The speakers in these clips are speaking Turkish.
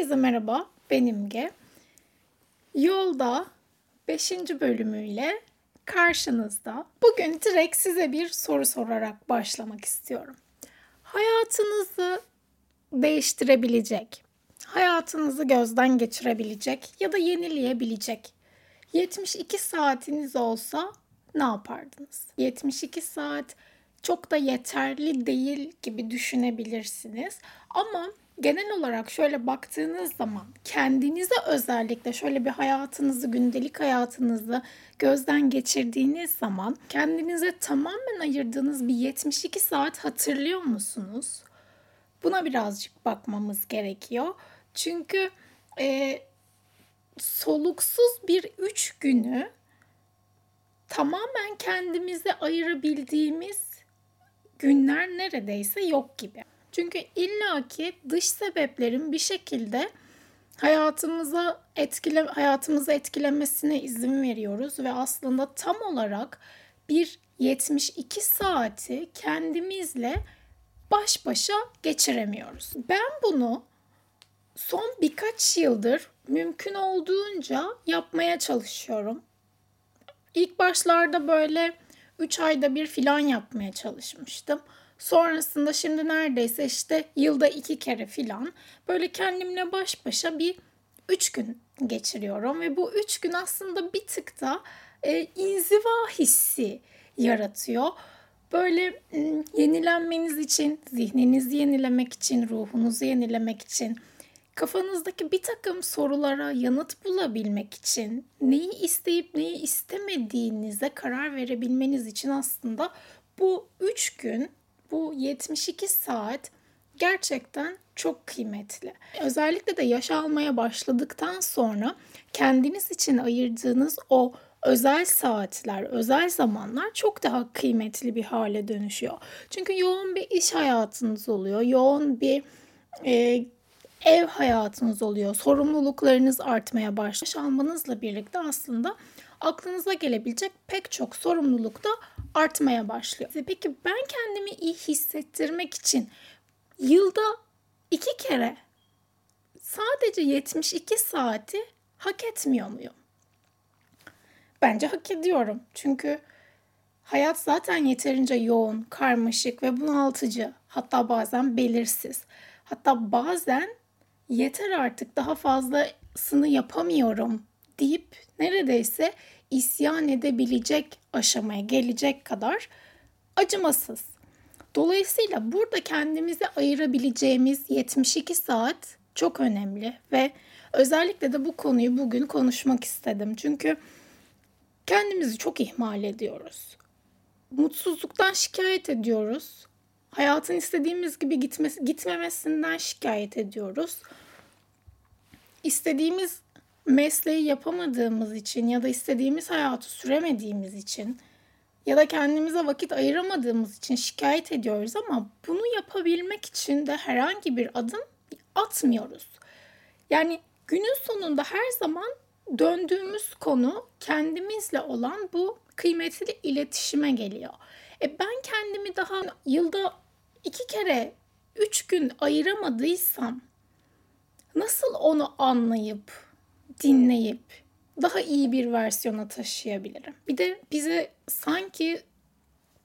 Herkese merhaba, benim Ge. Yolda 5. bölümüyle karşınızda. Bugün direkt size bir soru sorarak başlamak istiyorum. Hayatınızı değiştirebilecek, hayatınızı gözden geçirebilecek ya da yenileyebilecek 72 saatiniz olsa ne yapardınız? 72 saat çok da yeterli değil gibi düşünebilirsiniz. Ama genel olarak şöyle baktığınız zaman kendinize özellikle şöyle bir hayatınızı, gündelik hayatınızı gözden geçirdiğiniz zaman kendinize tamamen ayırdığınız bir 72 saat hatırlıyor musunuz? Buna birazcık bakmamız gerekiyor. Çünkü e, soluksuz bir üç günü tamamen kendimize ayırabildiğimiz günler neredeyse yok gibi. Çünkü illaki dış sebeplerin bir şekilde hayatımıza etkile hayatımızı etkilemesine izin veriyoruz ve aslında tam olarak bir 72 saati kendimizle baş başa geçiremiyoruz. Ben bunu son birkaç yıldır mümkün olduğunca yapmaya çalışıyorum. İlk başlarda böyle 3 ayda bir filan yapmaya çalışmıştım. Sonrasında şimdi neredeyse işte yılda iki kere filan böyle kendimle baş başa bir üç gün geçiriyorum. Ve bu üç gün aslında bir tık da e, inziva hissi yaratıyor. Böyle yenilenmeniz için, zihninizi yenilemek için, ruhunuzu yenilemek için, kafanızdaki bir takım sorulara yanıt bulabilmek için, neyi isteyip neyi istemediğinize karar verebilmeniz için aslında bu üç gün bu 72 saat gerçekten çok kıymetli. Özellikle de yaş almaya başladıktan sonra kendiniz için ayırdığınız o özel saatler, özel zamanlar çok daha kıymetli bir hale dönüşüyor. Çünkü yoğun bir iş hayatınız oluyor, yoğun bir e, ev hayatınız oluyor, sorumluluklarınız artmaya başlıyor. Almanızla birlikte aslında aklınıza gelebilecek pek çok sorumluluk da artmaya başlıyor. Peki ben kendimi iyi hissettirmek için yılda iki kere sadece 72 saati hak etmiyor muyum? Bence hak ediyorum. Çünkü hayat zaten yeterince yoğun, karmaşık ve bunaltıcı. Hatta bazen belirsiz. Hatta bazen yeter artık daha fazlasını yapamıyorum deyip neredeyse isyan edebilecek aşamaya gelecek kadar acımasız. Dolayısıyla burada kendimizi ayırabileceğimiz 72 saat çok önemli ve özellikle de bu konuyu bugün konuşmak istedim. Çünkü kendimizi çok ihmal ediyoruz. Mutsuzluktan şikayet ediyoruz. Hayatın istediğimiz gibi gitmesi, gitmemesinden şikayet ediyoruz. İstediğimiz mesleği yapamadığımız için ya da istediğimiz hayatı süremediğimiz için ya da kendimize vakit ayıramadığımız için şikayet ediyoruz ama bunu yapabilmek için de herhangi bir adım atmıyoruz. Yani günün sonunda her zaman döndüğümüz konu kendimizle olan bu kıymetli iletişime geliyor. E ben kendimi daha yılda iki kere üç gün ayıramadıysam nasıl onu anlayıp dinleyip daha iyi bir versiyona taşıyabilirim. Bir de bize sanki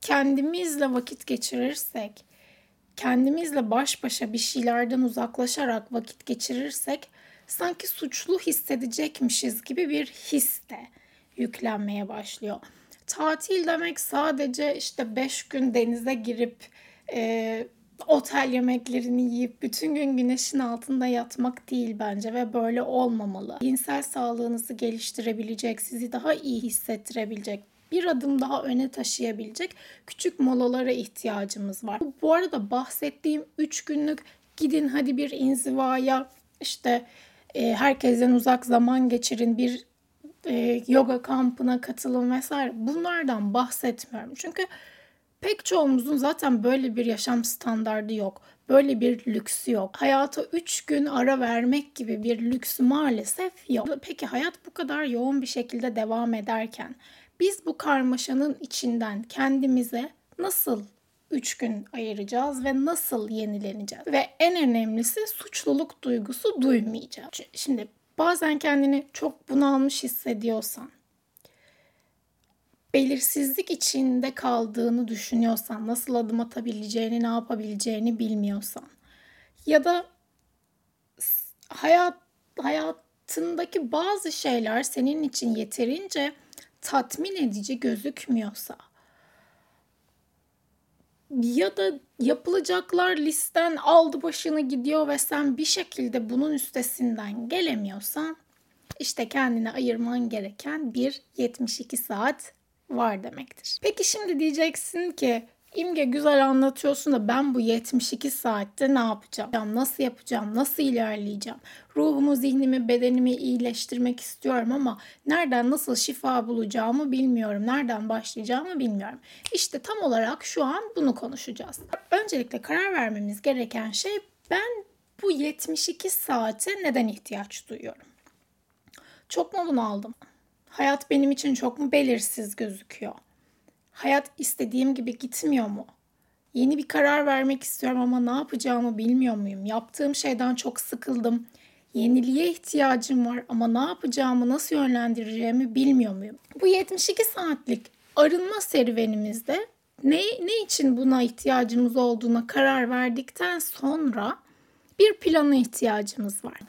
kendimizle vakit geçirirsek, kendimizle baş başa bir şeylerden uzaklaşarak vakit geçirirsek sanki suçlu hissedecekmişiz gibi bir his de yüklenmeye başlıyor. Tatil demek sadece işte beş gün denize girip e, otel yemeklerini yiyip bütün gün güneşin altında yatmak değil bence ve böyle olmamalı. Cinsel sağlığınızı geliştirebilecek, sizi daha iyi hissettirebilecek, bir adım daha öne taşıyabilecek küçük molalara ihtiyacımız var. Bu arada bahsettiğim 3 günlük gidin hadi bir inzivaya işte e, herkesten uzak zaman geçirin bir e, yoga kampına katılın vesaire bunlardan bahsetmiyorum. Çünkü Pek çoğumuzun zaten böyle bir yaşam standardı yok. Böyle bir lüksü yok. Hayata 3 gün ara vermek gibi bir lüks maalesef yok. Peki hayat bu kadar yoğun bir şekilde devam ederken biz bu karmaşanın içinden kendimize nasıl 3 gün ayıracağız ve nasıl yenileneceğiz? Ve en önemlisi suçluluk duygusu duymayacağız. Şimdi bazen kendini çok bunalmış hissediyorsan, belirsizlik içinde kaldığını düşünüyorsan, nasıl adım atabileceğini, ne yapabileceğini bilmiyorsan ya da hayat hayatındaki bazı şeyler senin için yeterince tatmin edici gözükmüyorsa ya da yapılacaklar listen aldı başını gidiyor ve sen bir şekilde bunun üstesinden gelemiyorsan işte kendine ayırman gereken bir 72 saat var demektir. Peki şimdi diyeceksin ki İmge güzel anlatıyorsun da ben bu 72 saatte ne yapacağım? Nasıl yapacağım? Nasıl ilerleyeceğim? Ruhumu, zihnimi, bedenimi iyileştirmek istiyorum ama nereden nasıl şifa bulacağımı bilmiyorum. Nereden başlayacağımı bilmiyorum. İşte tam olarak şu an bunu konuşacağız. Öncelikle karar vermemiz gereken şey ben bu 72 saate neden ihtiyaç duyuyorum? Çok mu bunaldım? Hayat benim için çok mu belirsiz gözüküyor? Hayat istediğim gibi gitmiyor mu? Yeni bir karar vermek istiyorum ama ne yapacağımı bilmiyor muyum? Yaptığım şeyden çok sıkıldım. Yeniliğe ihtiyacım var ama ne yapacağımı, nasıl yönlendireceğimi bilmiyor muyum? Bu 72 saatlik arınma serüvenimizde ne, ne için buna ihtiyacımız olduğuna karar verdikten sonra bir plana ihtiyacımız var.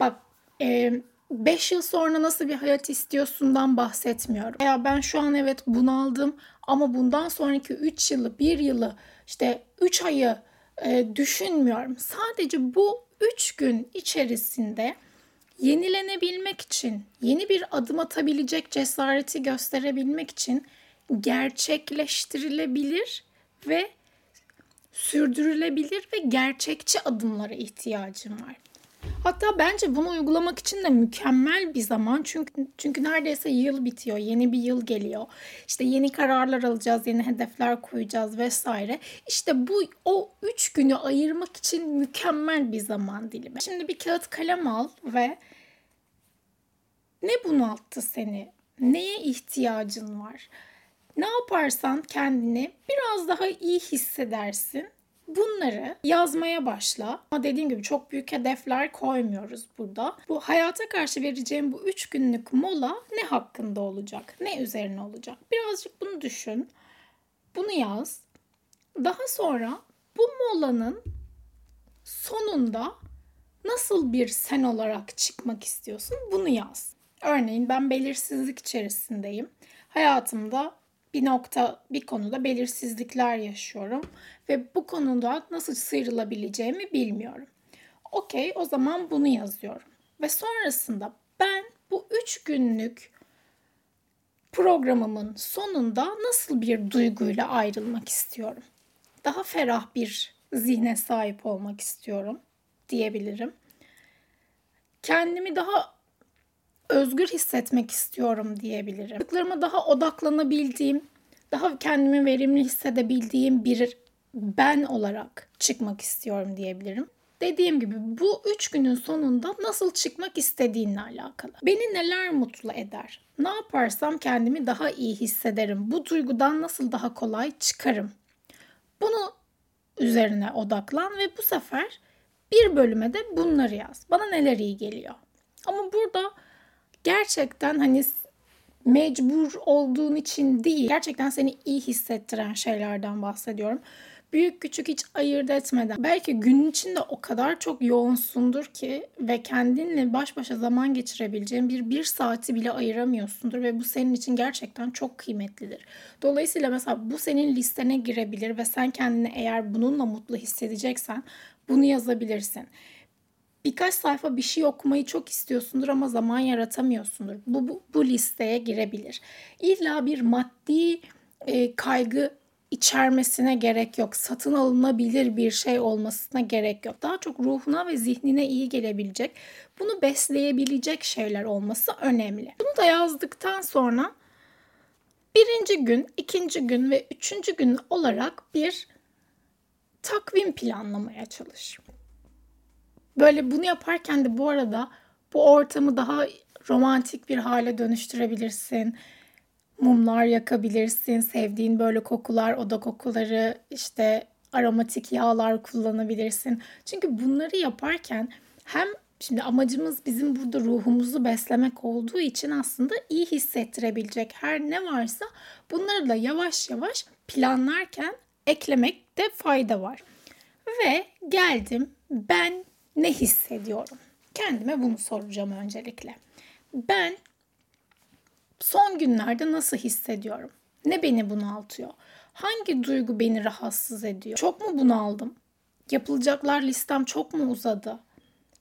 Bak e, 5 yıl sonra nasıl bir hayat istiyorsundan bahsetmiyorum. Ya ben şu an evet bunaldım ama bundan sonraki 3 yılı, 1 yılı, işte 3 ayı e, düşünmüyorum. Sadece bu 3 gün içerisinde yenilenebilmek için, yeni bir adım atabilecek cesareti gösterebilmek için gerçekleştirilebilir ve sürdürülebilir ve gerçekçi adımlara ihtiyacım var. Hatta bence bunu uygulamak için de mükemmel bir zaman. Çünkü çünkü neredeyse yıl bitiyor. Yeni bir yıl geliyor. İşte yeni kararlar alacağız, yeni hedefler koyacağız vesaire. İşte bu o üç günü ayırmak için mükemmel bir zaman dilimi. Şimdi bir kağıt kalem al ve ne bunalttı seni? Neye ihtiyacın var? Ne yaparsan kendini biraz daha iyi hissedersin Bunları yazmaya başla. Ama dediğim gibi çok büyük hedefler koymuyoruz burada. Bu hayata karşı vereceğim bu 3 günlük mola ne hakkında olacak? Ne üzerine olacak? Birazcık bunu düşün. Bunu yaz. Daha sonra bu molanın sonunda nasıl bir sen olarak çıkmak istiyorsun? Bunu yaz. Örneğin ben belirsizlik içerisindeyim. Hayatımda bir nokta, bir konuda belirsizlikler yaşıyorum ve bu konuda nasıl sıyrılabileceğimi bilmiyorum. Okey, o zaman bunu yazıyorum. Ve sonrasında ben bu üç günlük programımın sonunda nasıl bir duyguyla ayrılmak istiyorum? Daha ferah bir zihne sahip olmak istiyorum diyebilirim. Kendimi daha özgür hissetmek istiyorum diyebilirim. Çocuklarıma daha odaklanabildiğim, daha kendimi verimli hissedebildiğim bir ben olarak çıkmak istiyorum diyebilirim. Dediğim gibi bu üç günün sonunda nasıl çıkmak istediğinle alakalı. Beni neler mutlu eder? Ne yaparsam kendimi daha iyi hissederim? Bu duygudan nasıl daha kolay çıkarım? Bunu üzerine odaklan ve bu sefer bir bölüme de bunları yaz. Bana neler iyi geliyor? Ama burada gerçekten hani mecbur olduğun için değil, gerçekten seni iyi hissettiren şeylerden bahsediyorum. Büyük küçük hiç ayırt etmeden. Belki günün içinde o kadar çok yoğunsundur ki ve kendinle baş başa zaman geçirebileceğin bir bir saati bile ayıramıyorsundur ve bu senin için gerçekten çok kıymetlidir. Dolayısıyla mesela bu senin listene girebilir ve sen kendini eğer bununla mutlu hissedeceksen bunu yazabilirsin birkaç sayfa bir şey okumayı çok istiyorsundur ama zaman yaratamıyorsundur. Bu, bu, bu listeye girebilir. İlla bir maddi e, kaygı içermesine gerek yok. Satın alınabilir bir şey olmasına gerek yok. Daha çok ruhuna ve zihnine iyi gelebilecek, bunu besleyebilecek şeyler olması önemli. Bunu da yazdıktan sonra birinci gün, ikinci gün ve üçüncü gün olarak bir takvim planlamaya çalış. Böyle bunu yaparken de bu arada bu ortamı daha romantik bir hale dönüştürebilirsin. mumlar yakabilirsin. Sevdiğin böyle kokular, oda kokuları, işte aromatik yağlar kullanabilirsin. Çünkü bunları yaparken hem şimdi amacımız bizim burada ruhumuzu beslemek olduğu için aslında iyi hissettirebilecek her ne varsa bunları da yavaş yavaş planlarken eklemekte fayda var. Ve geldim ben ne hissediyorum? Kendime bunu soracağım öncelikle. Ben son günlerde nasıl hissediyorum? Ne beni bunaltıyor? Hangi duygu beni rahatsız ediyor? Çok mu bunaldım? Yapılacaklar listem çok mu uzadı?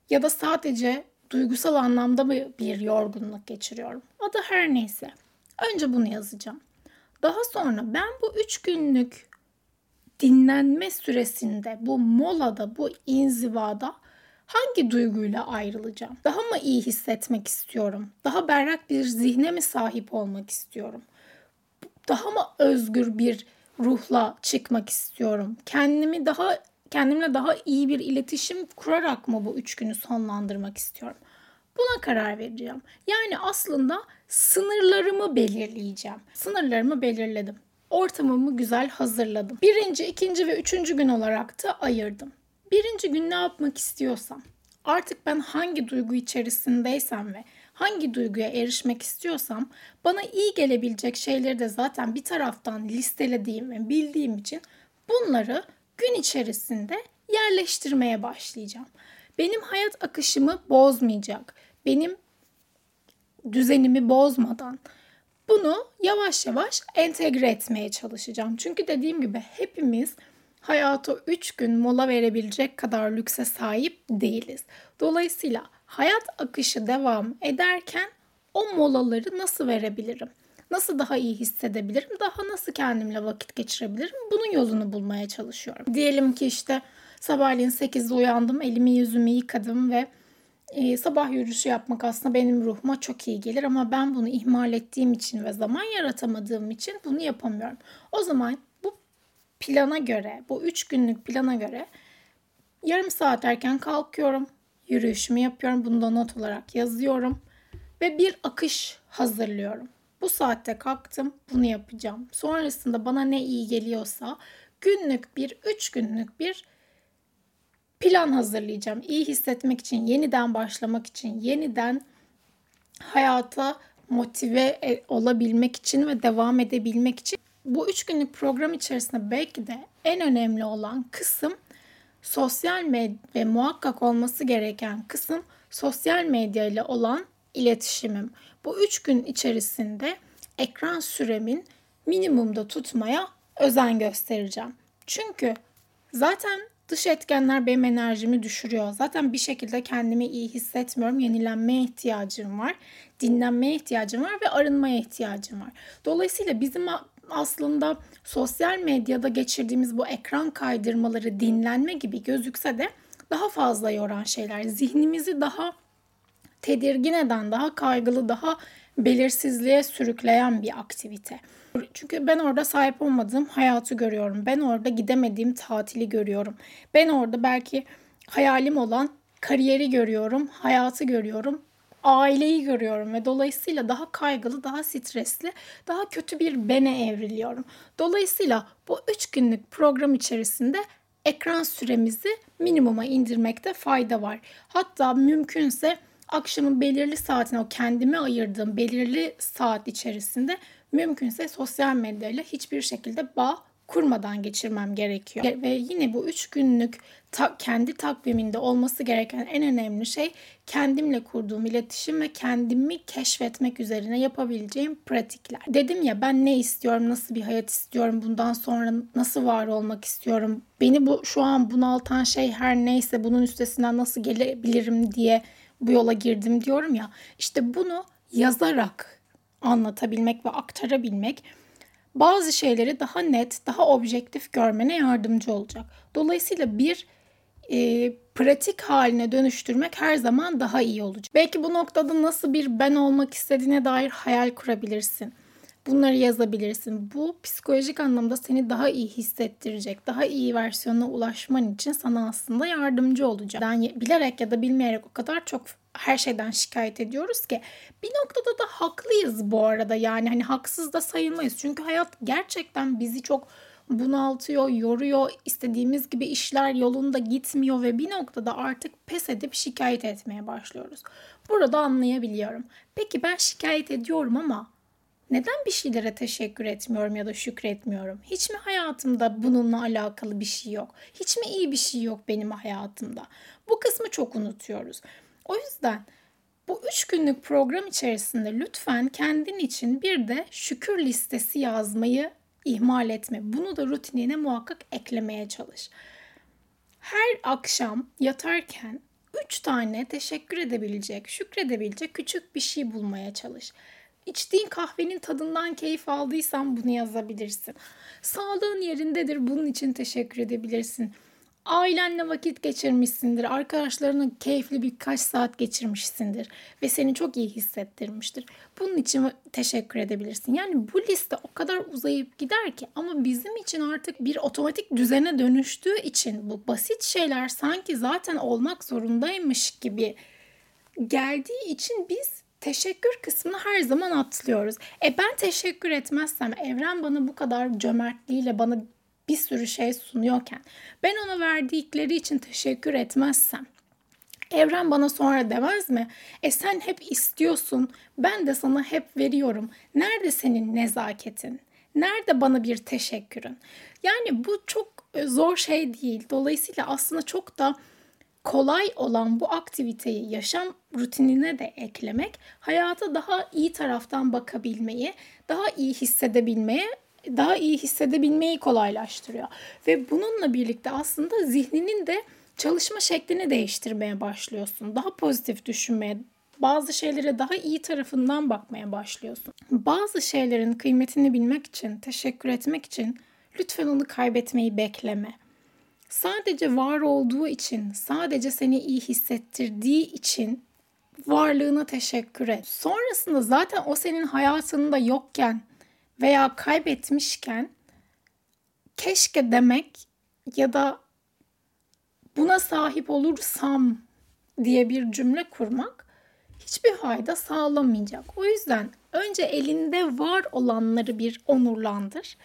Ya da sadece duygusal anlamda mı bir yorgunluk geçiriyorum? O da her neyse. Önce bunu yazacağım. Daha sonra ben bu üç günlük dinlenme süresinde, bu molada, bu inzivada hangi duyguyla ayrılacağım? Daha mı iyi hissetmek istiyorum? Daha berrak bir zihne mi sahip olmak istiyorum? Daha mı özgür bir ruhla çıkmak istiyorum? Kendimi daha kendimle daha iyi bir iletişim kurarak mı bu üç günü sonlandırmak istiyorum? Buna karar vereceğim. Yani aslında sınırlarımı belirleyeceğim. Sınırlarımı belirledim. Ortamımı güzel hazırladım. Birinci, ikinci ve üçüncü gün olarak da ayırdım. Birinci gün ne yapmak istiyorsam, artık ben hangi duygu içerisindeysem ve hangi duyguya erişmek istiyorsam bana iyi gelebilecek şeyleri de zaten bir taraftan listelediğim ve bildiğim için bunları gün içerisinde yerleştirmeye başlayacağım. Benim hayat akışımı bozmayacak, benim düzenimi bozmadan bunu yavaş yavaş entegre etmeye çalışacağım. Çünkü dediğim gibi hepimiz hayata 3 gün mola verebilecek kadar lükse sahip değiliz. Dolayısıyla hayat akışı devam ederken o molaları nasıl verebilirim? Nasıl daha iyi hissedebilirim? Daha nasıl kendimle vakit geçirebilirim? Bunun yolunu bulmaya çalışıyorum. Diyelim ki işte sabahleyin 8'de uyandım, elimi yüzümü yıkadım ve e, sabah yürüyüşü yapmak aslında benim ruhuma çok iyi gelir ama ben bunu ihmal ettiğim için ve zaman yaratamadığım için bunu yapamıyorum. O zaman plana göre, bu 3 günlük plana göre yarım saat erken kalkıyorum, yürüyüşümü yapıyorum, bunu da not olarak yazıyorum ve bir akış hazırlıyorum. Bu saatte kalktım, bunu yapacağım. Sonrasında bana ne iyi geliyorsa günlük bir, üç günlük bir plan hazırlayacağım. İyi hissetmek için, yeniden başlamak için, yeniden hayata motive e, olabilmek için ve devam edebilmek için. Bu üç günlük program içerisinde belki de en önemli olan kısım sosyal medya ve muhakkak olması gereken kısım sosyal medya ile olan iletişimim. Bu üç gün içerisinde ekran süremin minimumda tutmaya özen göstereceğim. Çünkü zaten dış etkenler benim enerjimi düşürüyor. Zaten bir şekilde kendimi iyi hissetmiyorum. Yenilenmeye ihtiyacım var. Dinlenmeye ihtiyacım var ve arınmaya ihtiyacım var. Dolayısıyla bizim aslında sosyal medyada geçirdiğimiz bu ekran kaydırmaları dinlenme gibi gözükse de daha fazla yoran şeyler. Zihnimizi daha tedirgin eden, daha kaygılı, daha belirsizliğe sürükleyen bir aktivite. Çünkü ben orada sahip olmadığım hayatı görüyorum. Ben orada gidemediğim tatili görüyorum. Ben orada belki hayalim olan kariyeri görüyorum, hayatı görüyorum, aileyi görüyorum ve dolayısıyla daha kaygılı, daha stresli, daha kötü bir bene evriliyorum. Dolayısıyla bu üç günlük program içerisinde ekran süremizi minimuma indirmekte fayda var. Hatta mümkünse akşamın belirli saatine o kendime ayırdığım belirli saat içerisinde mümkünse sosyal medyayla hiçbir şekilde bağ kurmadan geçirmem gerekiyor. Ve yine bu üç günlük ta- kendi takviminde olması gereken en önemli şey kendimle kurduğum iletişim ve kendimi keşfetmek üzerine yapabileceğim pratikler. Dedim ya ben ne istiyorum, nasıl bir hayat istiyorum, bundan sonra nasıl var olmak istiyorum, beni bu şu an bunaltan şey her neyse bunun üstesinden nasıl gelebilirim diye bu yola girdim diyorum ya. İşte bunu yazarak anlatabilmek ve aktarabilmek bazı şeyleri daha net, daha objektif görmene yardımcı olacak. Dolayısıyla bir e, pratik haline dönüştürmek her zaman daha iyi olacak. Belki bu noktada nasıl bir ben olmak istediğine dair hayal kurabilirsin. Bunları yazabilirsin. Bu psikolojik anlamda seni daha iyi hissettirecek, daha iyi versiyona ulaşman için sana aslında yardımcı olacak. Yani bilerek ya da bilmeyerek o kadar çok her şeyden şikayet ediyoruz ki bir noktada da haklıyız bu arada yani hani haksız da sayılmayız çünkü hayat gerçekten bizi çok bunaltıyor, yoruyor, istediğimiz gibi işler yolunda gitmiyor ve bir noktada artık pes edip şikayet etmeye başlıyoruz. Burada anlayabiliyorum. Peki ben şikayet ediyorum ama neden bir şeylere teşekkür etmiyorum ya da şükretmiyorum? Hiç mi hayatımda bununla alakalı bir şey yok? Hiç mi iyi bir şey yok benim hayatımda? Bu kısmı çok unutuyoruz. O yüzden bu üç günlük program içerisinde lütfen kendin için bir de şükür listesi yazmayı ihmal etme. Bunu da rutinine muhakkak eklemeye çalış. Her akşam yatarken üç tane teşekkür edebilecek, şükredebilecek küçük bir şey bulmaya çalış. İçtiğin kahvenin tadından keyif aldıysan bunu yazabilirsin. Sağlığın yerindedir bunun için teşekkür edebilirsin ailenle vakit geçirmişsindir, arkadaşlarına keyifli birkaç saat geçirmişsindir ve seni çok iyi hissettirmiştir. Bunun için teşekkür edebilirsin. Yani bu liste o kadar uzayıp gider ki ama bizim için artık bir otomatik düzene dönüştüğü için bu basit şeyler sanki zaten olmak zorundaymış gibi geldiği için biz teşekkür kısmını her zaman atlıyoruz. E ben teşekkür etmezsem evren bana bu kadar cömertliğiyle bana bir sürü şey sunuyorken ben ona verdikleri için teşekkür etmezsem Evren bana sonra demez mi? E sen hep istiyorsun, ben de sana hep veriyorum. Nerede senin nezaketin? Nerede bana bir teşekkürün? Yani bu çok e, zor şey değil. Dolayısıyla aslında çok da kolay olan bu aktiviteyi yaşam rutinine de eklemek hayata daha iyi taraftan bakabilmeyi, daha iyi hissedebilmeye daha iyi hissedebilmeyi kolaylaştırıyor. Ve bununla birlikte aslında zihninin de çalışma şeklini değiştirmeye başlıyorsun. Daha pozitif düşünmeye, bazı şeylere daha iyi tarafından bakmaya başlıyorsun. Bazı şeylerin kıymetini bilmek için, teşekkür etmek için lütfen onu kaybetmeyi bekleme. Sadece var olduğu için, sadece seni iyi hissettirdiği için varlığına teşekkür et. Sonrasında zaten o senin hayatında yokken veya kaybetmişken keşke demek ya da buna sahip olursam diye bir cümle kurmak hiçbir fayda sağlamayacak. O yüzden önce elinde var olanları bir onurlandır.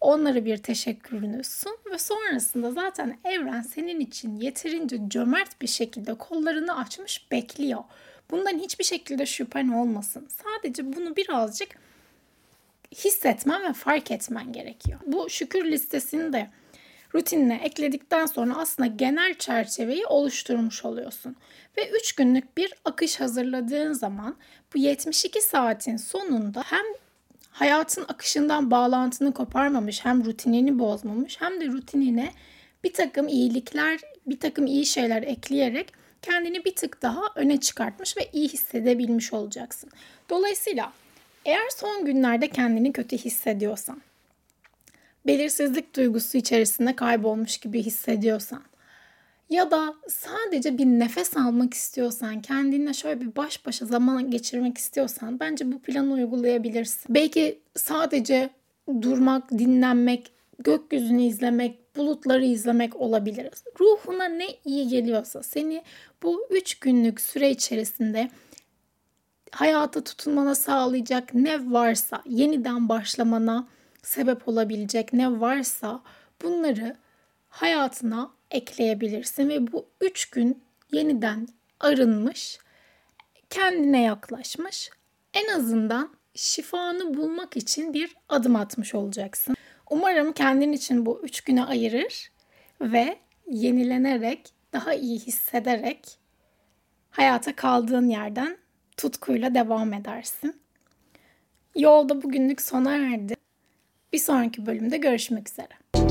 Onlara bir teşekkürünü sun ve sonrasında zaten evren senin için yeterince cömert bir şekilde kollarını açmış bekliyor. Bundan hiçbir şekilde şüphen olmasın. Sadece bunu birazcık hissetmen ve fark etmen gerekiyor. Bu şükür listesini de rutinine ekledikten sonra aslında genel çerçeveyi oluşturmuş oluyorsun. Ve 3 günlük bir akış hazırladığın zaman bu 72 saatin sonunda hem hayatın akışından bağlantını koparmamış hem rutinini bozmamış hem de rutinine bir takım iyilikler, bir takım iyi şeyler ekleyerek kendini bir tık daha öne çıkartmış ve iyi hissedebilmiş olacaksın. Dolayısıyla eğer son günlerde kendini kötü hissediyorsan, belirsizlik duygusu içerisinde kaybolmuş gibi hissediyorsan ya da sadece bir nefes almak istiyorsan, kendinle şöyle bir baş başa zaman geçirmek istiyorsan bence bu planı uygulayabilirsin. Belki sadece durmak, dinlenmek, gökyüzünü izlemek, bulutları izlemek olabilir. Ruhuna ne iyi geliyorsa seni bu üç günlük süre içerisinde hayata tutunmana sağlayacak ne varsa, yeniden başlamana sebep olabilecek ne varsa bunları hayatına ekleyebilirsin ve bu üç gün yeniden arınmış, kendine yaklaşmış, en azından şifanı bulmak için bir adım atmış olacaksın. Umarım kendin için bu üç güne ayırır ve yenilenerek, daha iyi hissederek hayata kaldığın yerden tutkuyla devam edersin. Yolda bugünlük sona erdi. Bir sonraki bölümde görüşmek üzere.